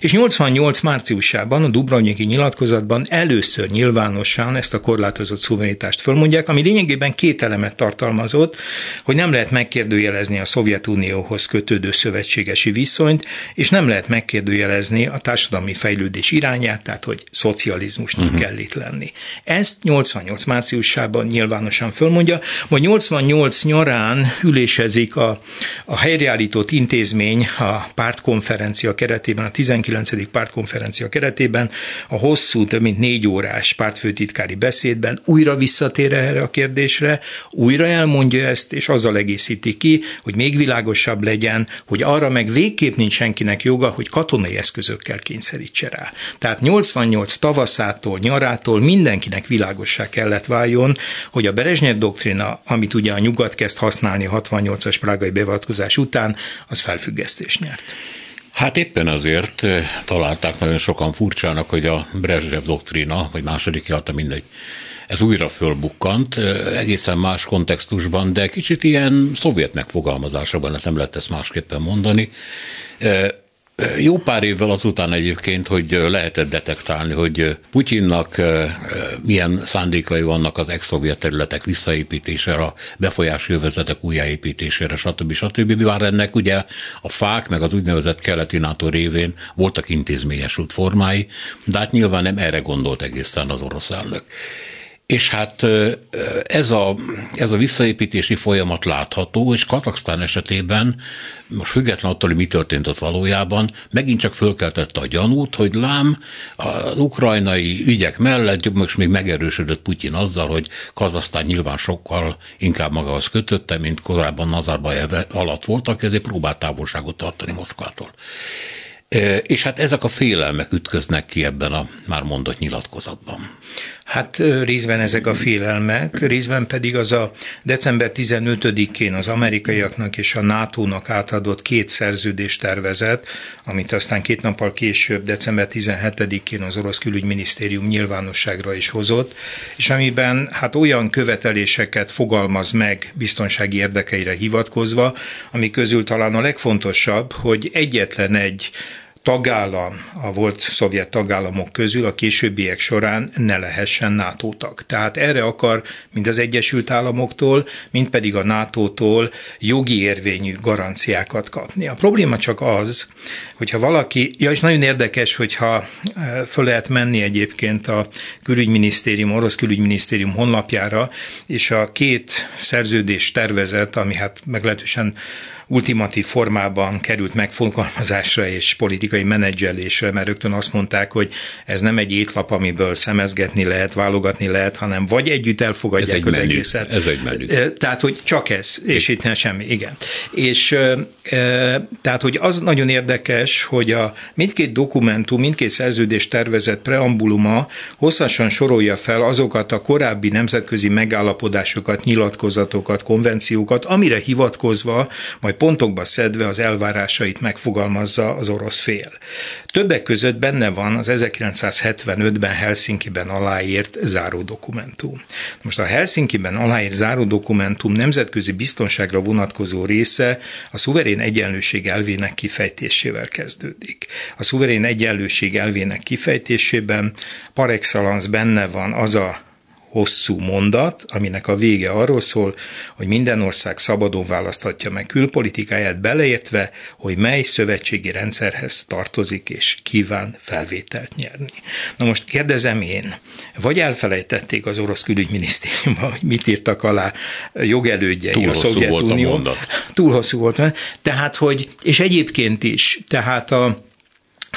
és 88 márciusában a Dubrovniki nyilatkozatban először nyilvánosan ezt a korlátozott szuverenitást fölmondják, ami lényegében két elemet tartalmazott, hogy nem lehet megkérdőjelezni a Szovjetunióhoz kötődő szövetségesi viszonyt, és nem lehet megkérdőjelezni a társadalmi fejlődés irányát, tehát hogy szocializmusnak uh-huh. kell itt lenni. Ezt 88 márciusában nyilvánosan fölmondja, majd 88 nyarán ülésezik a, a helyreállított intézmény a pártkonferencia keretében, a 19. pártkonferencia keretében, a hosszú, több mint négy órás pártfőtitkári beszédben újra visszatér erre a kérdésre, újra elmondja ezt, és azzal egészíti ki, hogy még világosabb legyen, hogy arra meg végképp nincs senkinek joga, hogy katonai eszközökkel kényszerítse rá. Tehát 88 tavaszától, nyarától mindenkinek világossá kellett váljon, hogy a Berezsnyev doktrina, amit ugye a nyugat kezd használni a 68-as prágai beavatkozás után, az felfüggesztést nyert. Hát éppen azért eh, találták nagyon sokan furcsának, hogy a Brezsnyev doktrina, vagy második jelta mindegy, ez újra fölbukkant, eh, egészen más kontextusban, de kicsit ilyen szovjet megfogalmazásában, hát nem lehet ezt másképpen mondani. Eh, jó pár évvel azután egyébként, hogy lehetett detektálni, hogy Putyinnak milyen szándékai vannak az ex-szovjet területek visszaépítésére, a befolyási övezetek újjáépítésére, stb. stb. Bár ennek ugye a fák, meg az úgynevezett keleti NATO révén voltak intézményes útformái, de hát nyilván nem erre gondolt egészen az orosz elnök. És hát ez a, ez a visszaépítési folyamat látható, és Kazaksztán esetében, most független attól, hogy mi történt ott valójában, megint csak fölkeltette a gyanút, hogy lám az ukrajnai ügyek mellett most még megerősödött Putyin azzal, hogy Kazasztán nyilván sokkal inkább magához kötötte, mint korábban Nazarbayev alatt voltak, ezért próbált távolságot tartani Moszkvától. És hát ezek a félelmek ütköznek ki ebben a már mondott nyilatkozatban. Hát részben ezek a félelmek, részben pedig az a december 15-én az amerikaiaknak és a NATO-nak átadott két szerződés tervezet, amit aztán két nappal később, december 17-én az orosz külügyminisztérium nyilvánosságra is hozott, és amiben hát olyan követeléseket fogalmaz meg biztonsági érdekeire hivatkozva, ami közül talán a legfontosabb, hogy egyetlen egy tagállam, a volt szovjet tagállamok közül a későbbiek során ne lehessen NATO tag. Tehát erre akar mind az Egyesült Államoktól, mind pedig a NATO-tól jogi érvényű garanciákat kapni. A probléma csak az, hogyha valaki, ja és nagyon érdekes, hogyha e, föl lehet menni egyébként a külügyminisztérium, orosz külügyminisztérium honlapjára, és a két szerződés tervezet, ami hát meglehetősen ultimatív formában került megfogalmazásra és politikai menedzselésre, mert rögtön azt mondták, hogy ez nem egy étlap, amiből szemezgetni lehet, válogatni lehet, hanem vagy együtt elfogadják ez az menü. egészet. Ez egy menü. Tehát, hogy csak ez, és itt nem semmi, igen. És tehát, hogy az nagyon érdekes, hogy a mindkét dokumentum, mindkét szerződés tervezett preambuluma hosszasan sorolja fel azokat a korábbi nemzetközi megállapodásokat, nyilatkozatokat, konvenciókat, amire hivatkozva majd pontokba szedve az elvárásait megfogalmazza az orosz fél. Többek között benne van az 1975-ben Helsinki-ben aláírt záró dokumentum. Most a Helsinki-ben aláírt záró dokumentum nemzetközi biztonságra vonatkozó része a szuverén egyenlőség elvének kifejtésével kezdődik. A szuverén egyenlőség elvének kifejtésében par excellence benne van az a hosszú mondat, aminek a vége arról szól, hogy minden ország szabadon választhatja meg külpolitikáját beleértve, hogy mely szövetségi rendszerhez tartozik és kíván felvételt nyerni. Na most kérdezem én, vagy elfelejtették az orosz külügyminisztériumban, hogy mit írtak alá jogelődjei Túl a Szovjetunió. Túl hosszú volt. Tehát, hogy, és egyébként is, tehát a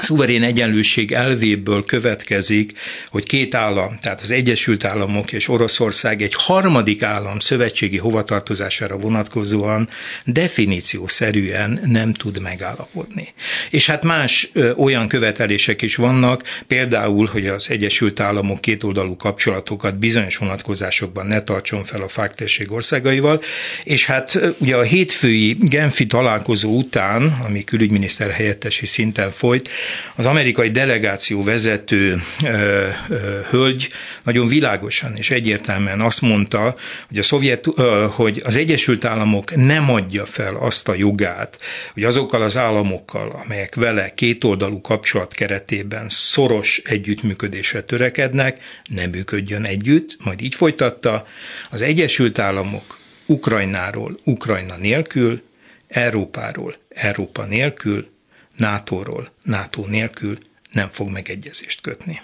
szuverén egyenlőség elvéből következik, hogy két állam, tehát az Egyesült Államok és Oroszország egy harmadik állam szövetségi hovatartozására vonatkozóan definíciószerűen nem tud megállapodni. És hát más ö, olyan követelések is vannak, például, hogy az Egyesült Államok kétoldalú kapcsolatokat bizonyos vonatkozásokban ne tartson fel a fáktesség országaival, és hát ugye a hétfői Genfi találkozó után, ami külügyminiszter helyettesi szinten folyt, az amerikai delegáció vezető ö, ö, hölgy nagyon világosan és egyértelműen azt mondta, hogy, a szovjet, ö, hogy az Egyesült Államok nem adja fel azt a jogát, hogy azokkal az államokkal, amelyek vele kétoldalú kapcsolat keretében szoros együttműködésre törekednek, nem működjön együtt, majd így folytatta, az Egyesült Államok Ukrajnáról, Ukrajna nélkül, Európáról, Európa nélkül, NATO-ról, NATO nélkül nem fog megegyezést kötni.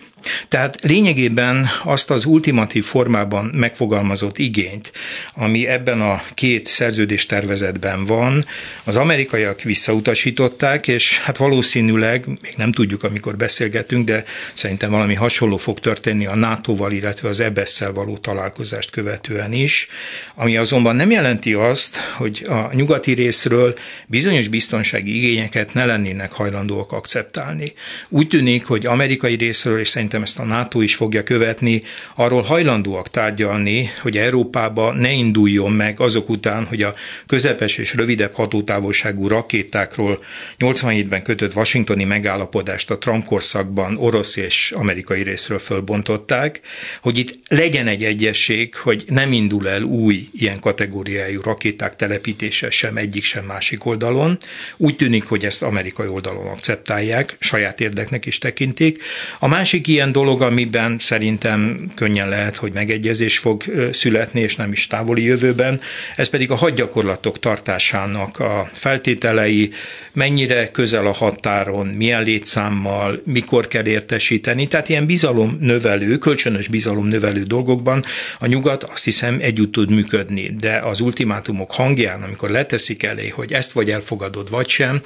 Tehát lényegében azt az ultimatív formában megfogalmazott igényt, ami ebben a két szerződéstervezetben van, az amerikaiak visszautasították, és hát valószínűleg, még nem tudjuk, amikor beszélgetünk, de szerintem valami hasonló fog történni a NATO-val, illetve az EBS-szel való találkozást követően is, ami azonban nem jelenti azt, hogy a nyugati részről bizonyos biztonsági igényeket ne lennének hajlandóak akceptálni. Úgy tűnik, hogy amerikai részről, és szerintem szerintem ezt a NATO is fogja követni, arról hajlandóak tárgyalni, hogy Európába ne induljon meg azok után, hogy a közepes és rövidebb hatótávolságú rakétákról 87-ben kötött washingtoni megállapodást a Trump korszakban orosz és amerikai részről fölbontották, hogy itt legyen egy egyesség, hogy nem indul el új ilyen kategóriájú rakéták telepítése sem egyik, sem másik oldalon. Úgy tűnik, hogy ezt amerikai oldalon akceptálják, saját érdeknek is tekintik. A másik ilyen ilyen dolog, amiben szerintem könnyen lehet, hogy megegyezés fog születni, és nem is távoli jövőben, ez pedig a hadgyakorlatok tartásának a feltételei, mennyire közel a határon, milyen létszámmal, mikor kell értesíteni, tehát ilyen bizalom növelő, kölcsönös bizalom növelő dolgokban a nyugat azt hiszem együtt tud működni, de az ultimátumok hangján, amikor leteszik elé, hogy ezt vagy elfogadod, vagy sem,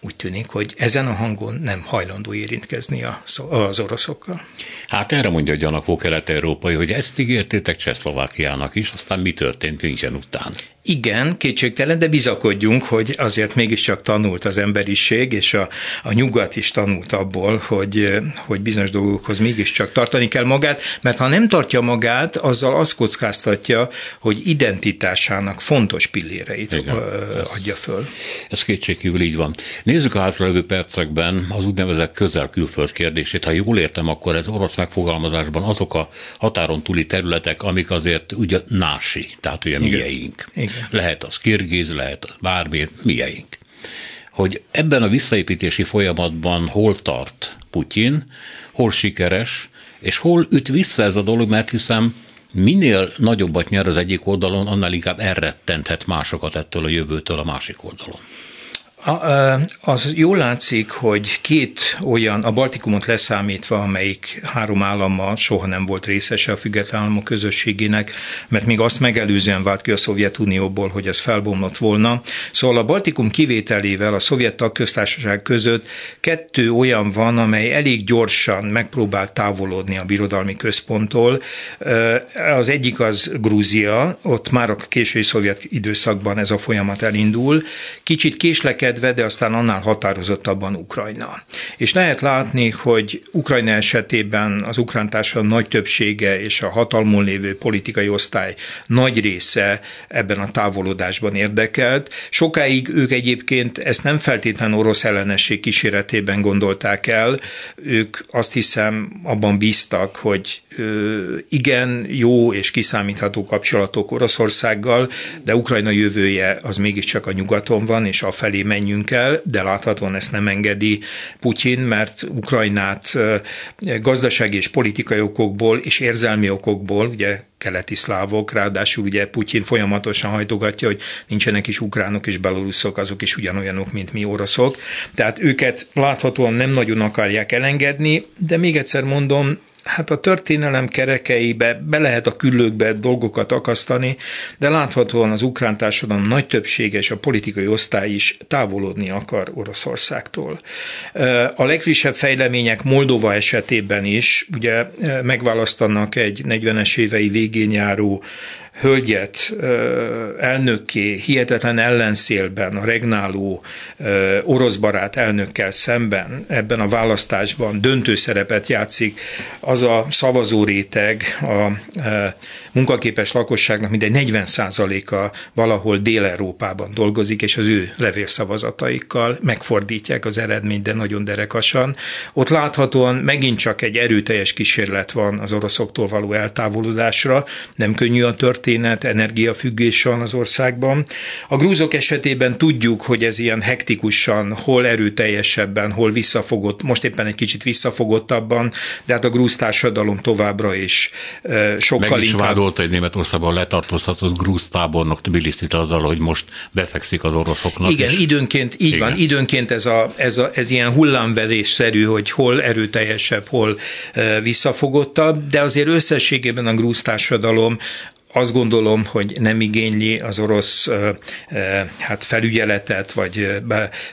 úgy tűnik, hogy ezen a hangon nem hajlandó érintkezni az oroszokkal. Hát erre mondja a gyanakvó kelet-európai, hogy ezt ígértétek Csehszlovákiának is, aztán mi történt München után? Igen, kétségtelen, de bizakodjunk, hogy azért mégiscsak tanult az emberiség, és a, a nyugat is tanult abból, hogy, hogy bizonyos dolgokhoz mégiscsak tartani kell magát, mert ha nem tartja magát, azzal azt kockáztatja, hogy identitásának fontos pilléreit Igen, adja föl. Ez kétségkívül így van. Nézzük a hátralévő percekben az úgynevezett közel-külföld kérdését. Ha jól értem, akkor ez orosz megfogalmazásban azok a határon túli területek, amik azért ugye nási, tehát ugye mieink. Igen. Lehet az kirgiz, lehet az bármi, mieink. Hogy ebben a visszaépítési folyamatban hol tart Putyin, hol sikeres, és hol üt vissza ez a dolog, mert hiszem minél nagyobbat nyer az egyik oldalon, annál inkább elrettenthet másokat ettől a jövőtől a másik oldalon. Az jól látszik, hogy két olyan, a Baltikumot leszámítva, amelyik három állammal soha nem volt részese a független államok közösségének, mert még azt megelőzően vált ki a Szovjetunióból, hogy ez felbomlott volna. Szóval a Baltikum kivételével a szovjet tagköztársaság között kettő olyan van, amely elég gyorsan megpróbál távolodni a birodalmi központtól. Az egyik az Grúzia, ott már a késői szovjet időszakban ez a folyamat elindul. Kicsit késlekedve engedve, de aztán annál határozottabban Ukrajna. És lehet látni, hogy Ukrajna esetében az ukrán társadalom nagy többsége és a hatalmon lévő politikai osztály nagy része ebben a távolodásban érdekelt. Sokáig ők egyébként ezt nem feltétlen orosz ellenesség kíséretében gondolták el, ők azt hiszem abban bíztak, hogy igen, jó és kiszámítható kapcsolatok Oroszországgal, de Ukrajna jövője az mégiscsak a nyugaton van, és a felé menjünk el, de láthatóan ezt nem engedi Putyin, mert Ukrajnát gazdasági és politikai okokból és érzelmi okokból, ugye keleti szlávok, ráadásul ugye Putyin folyamatosan hajtogatja, hogy nincsenek is ukránok és beloruszok, azok is ugyanolyanok, mint mi oroszok. Tehát őket láthatóan nem nagyon akarják elengedni, de még egyszer mondom, hát a történelem kerekeibe be lehet a küllőkbe dolgokat akasztani, de láthatóan az ukrán társadalom nagy többsége és a politikai osztály is távolodni akar Oroszországtól. A legfrissebb fejlemények Moldova esetében is, ugye megválasztanak egy 40-es évei végén járó hölgyet elnökké hihetetlen ellenszélben, a regnáló orosz barát elnökkel szemben ebben a választásban döntő szerepet játszik. Az a szavazó réteg, a munkaképes lakosságnak mindegy 40 a valahol Dél-Európában dolgozik, és az ő levélszavazataikkal megfordítják az eredményt, de nagyon derekasan. Ott láthatóan megint csak egy erőteljes kísérlet van az oroszoktól való eltávolodásra, nem könnyű a történet, energiafüggés van az országban. A grúzok esetében tudjuk, hogy ez ilyen hektikusan, hol erőteljesebben, hol visszafogott, most éppen egy kicsit visszafogottabban, de hát a grúz társadalom továbbra is sokkal Meg is inkább vádolta egy Németországban letartóztatott grúz tábornok Tbiliszit azzal, hogy most befekszik az oroszoknak. Igen, és... időnként, így Igen. van, időnként ez, a, ez, a, ez ilyen hullámverésszerű, hogy hol erőteljesebb, hol visszafogottabb, de azért összességében a grúz társadalom azt gondolom, hogy nem igényli az orosz hát felügyeletet, vagy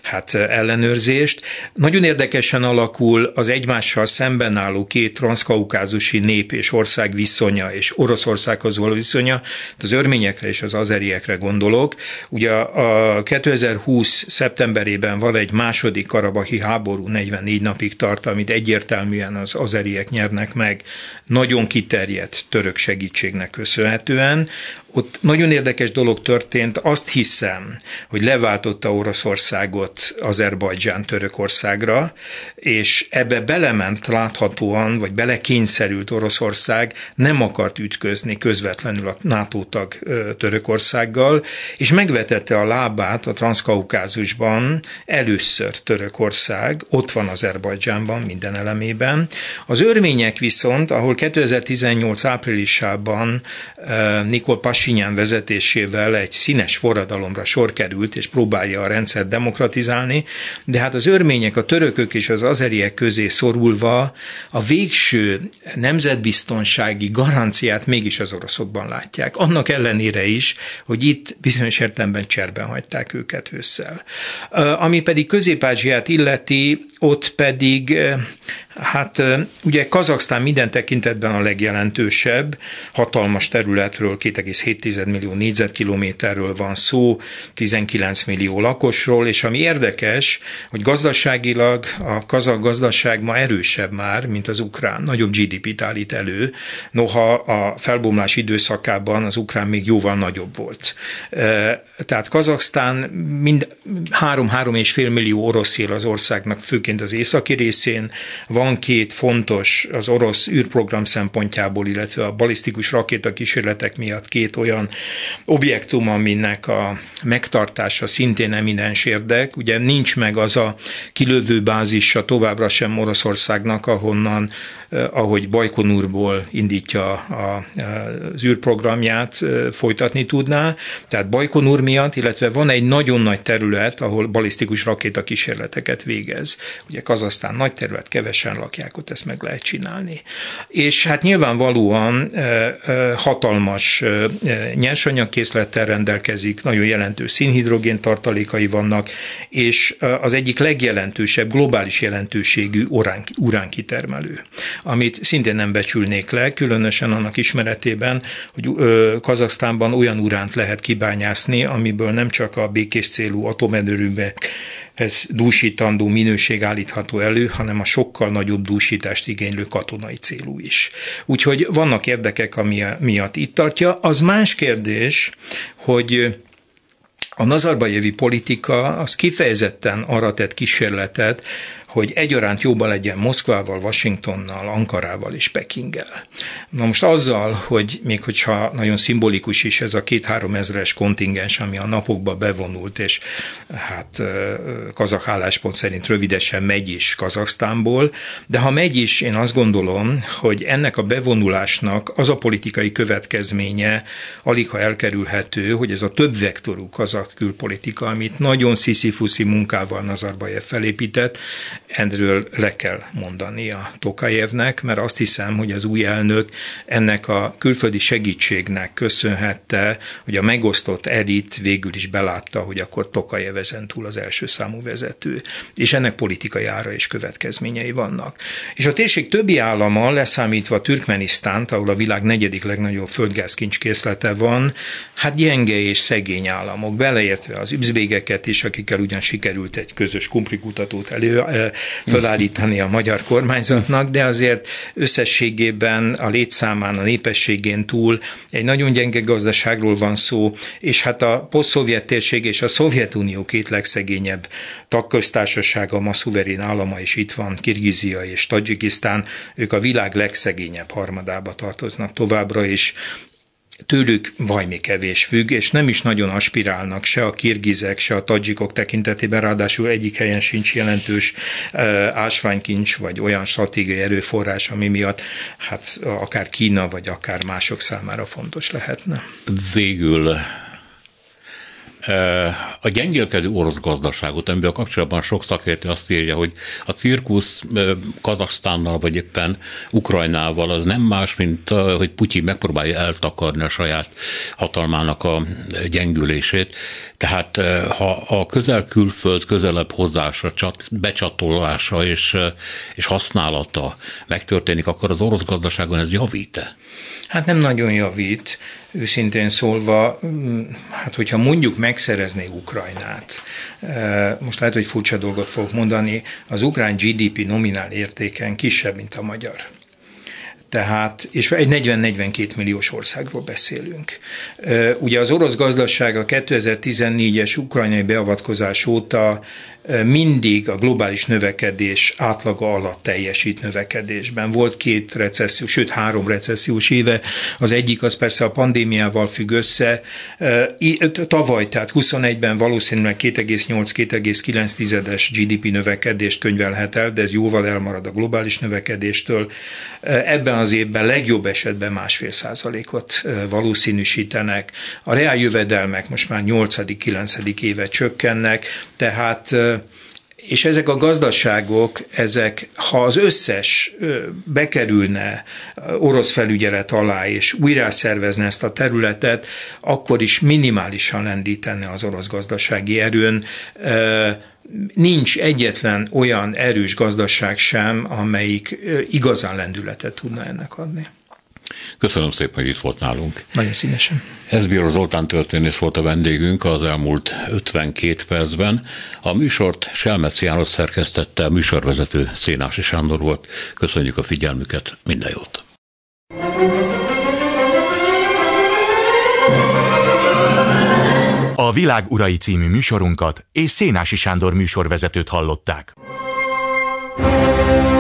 hát ellenőrzést. Nagyon érdekesen alakul az egymással szemben álló két transzkaukázusi nép és ország viszonya, és Oroszországhoz való viszonya, az örményekre és az azeriekre gondolok. Ugye a 2020. szeptemberében van egy második karabahi háború, 44 napig tart, amit egyértelműen az azeriek nyernek meg, nagyon kiterjedt török segítségnek köszönhető illetően ott nagyon érdekes dolog történt, azt hiszem, hogy leváltotta Oroszországot Azerbajdzsán Törökországra, és ebbe belement láthatóan, vagy belekényszerült Oroszország, nem akart ütközni közvetlenül a NATO tag Törökországgal, és megvetette a lábát a Transzkaukázusban először Törökország, ott van Azerbajdzsánban minden elemében. Az örmények viszont, ahol 2018 áprilisában Nikol Pas Pasinyán vezetésével egy színes forradalomra sor került, és próbálja a rendszer demokratizálni, de hát az örmények, a törökök és az azeriek közé szorulva a végső nemzetbiztonsági garanciát mégis az oroszokban látják. Annak ellenére is, hogy itt bizonyos értelemben cserben hagyták őket ősszel. Ami pedig Közép-Ázsiát illeti, ott pedig Hát ugye Kazaksztán minden tekintetben a legjelentősebb, hatalmas területről, 2,7 millió négyzetkilométerről van szó, 19 millió lakosról, és ami érdekes, hogy gazdaságilag a kazak gazdaság ma erősebb már, mint az ukrán, nagyobb GDP-t állít elő, noha a felbomlás időszakában az ukrán még jóval nagyobb volt. Tehát Kazaksztán mind 3-3,5 és fél millió orosz él az országnak, főként az északi részén, van két fontos az orosz űrprogram szempontjából, illetve a balisztikus rakéta kísérletek miatt két olyan objektum, aminek a megtartása szintén eminens érdek. Ugye nincs meg az a kilövő bázisa továbbra sem Oroszországnak, ahonnan Eh, ahogy Bajkonurból indítja a, az űrprogramját, eh, folytatni tudná. Tehát Bajkonur miatt, illetve van egy nagyon nagy terület, ahol balisztikus rakéta kísérleteket végez. Ugye Kazasztán nagy terület, kevesen lakják, ott ezt meg lehet csinálni. És hát nyilvánvalóan hatalmas nyersanyagkészlettel rendelkezik, nagyon jelentős színhidrogén tartalékai vannak, és az egyik legjelentősebb, globális jelentőségű urán, uránkitermelő amit szintén nem becsülnék le, különösen annak ismeretében, hogy Kazaksztánban olyan uránt lehet kibányászni, amiből nem csak a békés célú atomerőművek ez dúsítandó minőség állítható elő, hanem a sokkal nagyobb dúsítást igénylő katonai célú is. Úgyhogy vannak érdekek, ami miatt itt tartja. Az más kérdés, hogy a nazarbajevi politika az kifejezetten arra tett kísérletet, hogy egyaránt jóba legyen Moszkvával, Washingtonnal, Ankarával és Pekinggel. Na most azzal, hogy még hogyha nagyon szimbolikus is ez a két-három ezres kontingens, ami a napokba bevonult, és hát kazak álláspont szerint rövidesen megy is Kazaksztánból, de ha megy is, én azt gondolom, hogy ennek a bevonulásnak az a politikai következménye alig ha elkerülhető, hogy ez a több vektorú kazak külpolitika, amit nagyon sziszifuszi munkával Nazarbayev felépített, erről le kell mondani a Tokajevnek, mert azt hiszem, hogy az új elnök ennek a külföldi segítségnek köszönhette, hogy a megosztott elit végül is belátta, hogy akkor Tokajev ezen túl az első számú vezető. És ennek politikai ára és következményei vannak. És a térség többi állama, leszámítva Türkmenisztánt, ahol a világ negyedik legnagyobb földgázkincskészlete van, hát gyenge és szegény államok, beleértve az übzbégeket is, akikkel ugyan sikerült egy közös kumprikutatót elő, felállítani a magyar kormányzatnak, de azért összességében a létszámán, a népességén túl egy nagyon gyenge gazdaságról van szó, és hát a posztszovjet térség és a Szovjetunió két legszegényebb tagköztársasága, ma szuverén állama is itt van, Kirgizia és Tadzsikisztán, ők a világ legszegényebb harmadába tartoznak továbbra is, tőlük vajmi kevés függ, és nem is nagyon aspirálnak se a kirgizek, se a tadzsikok tekintetében, ráadásul egyik helyen sincs jelentős ásványkincs, vagy olyan stratégiai erőforrás, ami miatt hát akár Kína, vagy akár mások számára fontos lehetne. Végül a gyengélkedő orosz gazdaságot, amiben kapcsolatban sok szakértő azt írja, hogy a cirkusz Kazaksztánnal, vagy éppen Ukrajnával az nem más, mint hogy Putyin megpróbálja eltakarni a saját hatalmának a gyengülését. Tehát ha a közel-külföld közelebb hozása, becsatolása és, és használata megtörténik, akkor az orosz gazdaságon ez javít-e? Hát nem nagyon javít, őszintén szólva, hát hogyha mondjuk megszerezné Ukrajnát, eh, most lehet, hogy furcsa dolgot fogok mondani, az ukrán GDP nominál értéken kisebb, mint a magyar. Tehát, és egy 40-42 milliós országról beszélünk. Eh, ugye az orosz gazdaság a 2014-es ukrajnai beavatkozás óta mindig a globális növekedés átlaga alatt teljesít növekedésben. Volt két recesszió, sőt három recessziós éve, az egyik az persze a pandémiával függ össze. Tavaly, tehát 21-ben valószínűleg 2,8-2,9-es GDP növekedést könyvelhet el, de ez jóval elmarad a globális növekedéstől. Ebben az évben legjobb esetben másfél százalékot valószínűsítenek. A reáljövedelmek most már 8.-9. éve csökkennek, tehát és ezek a gazdaságok, ezek, ha az összes bekerülne orosz felügyelet alá, és újra szervezne ezt a területet, akkor is minimálisan lendítene az orosz gazdasági erőn. Nincs egyetlen olyan erős gazdaság sem, amelyik igazán lendületet tudna ennek adni. Köszönöm szépen, hogy itt volt nálunk. Nagyon szívesen. Ez Bíró Zoltán történész volt a vendégünk az elmúlt 52 percben. A műsort Selmec János szerkesztette, a műsorvezető Szénási Sándor volt. Köszönjük a figyelmüket, minden jót! A Világ Urai című műsorunkat és Szénási Sándor műsorvezetőt hallották. thank you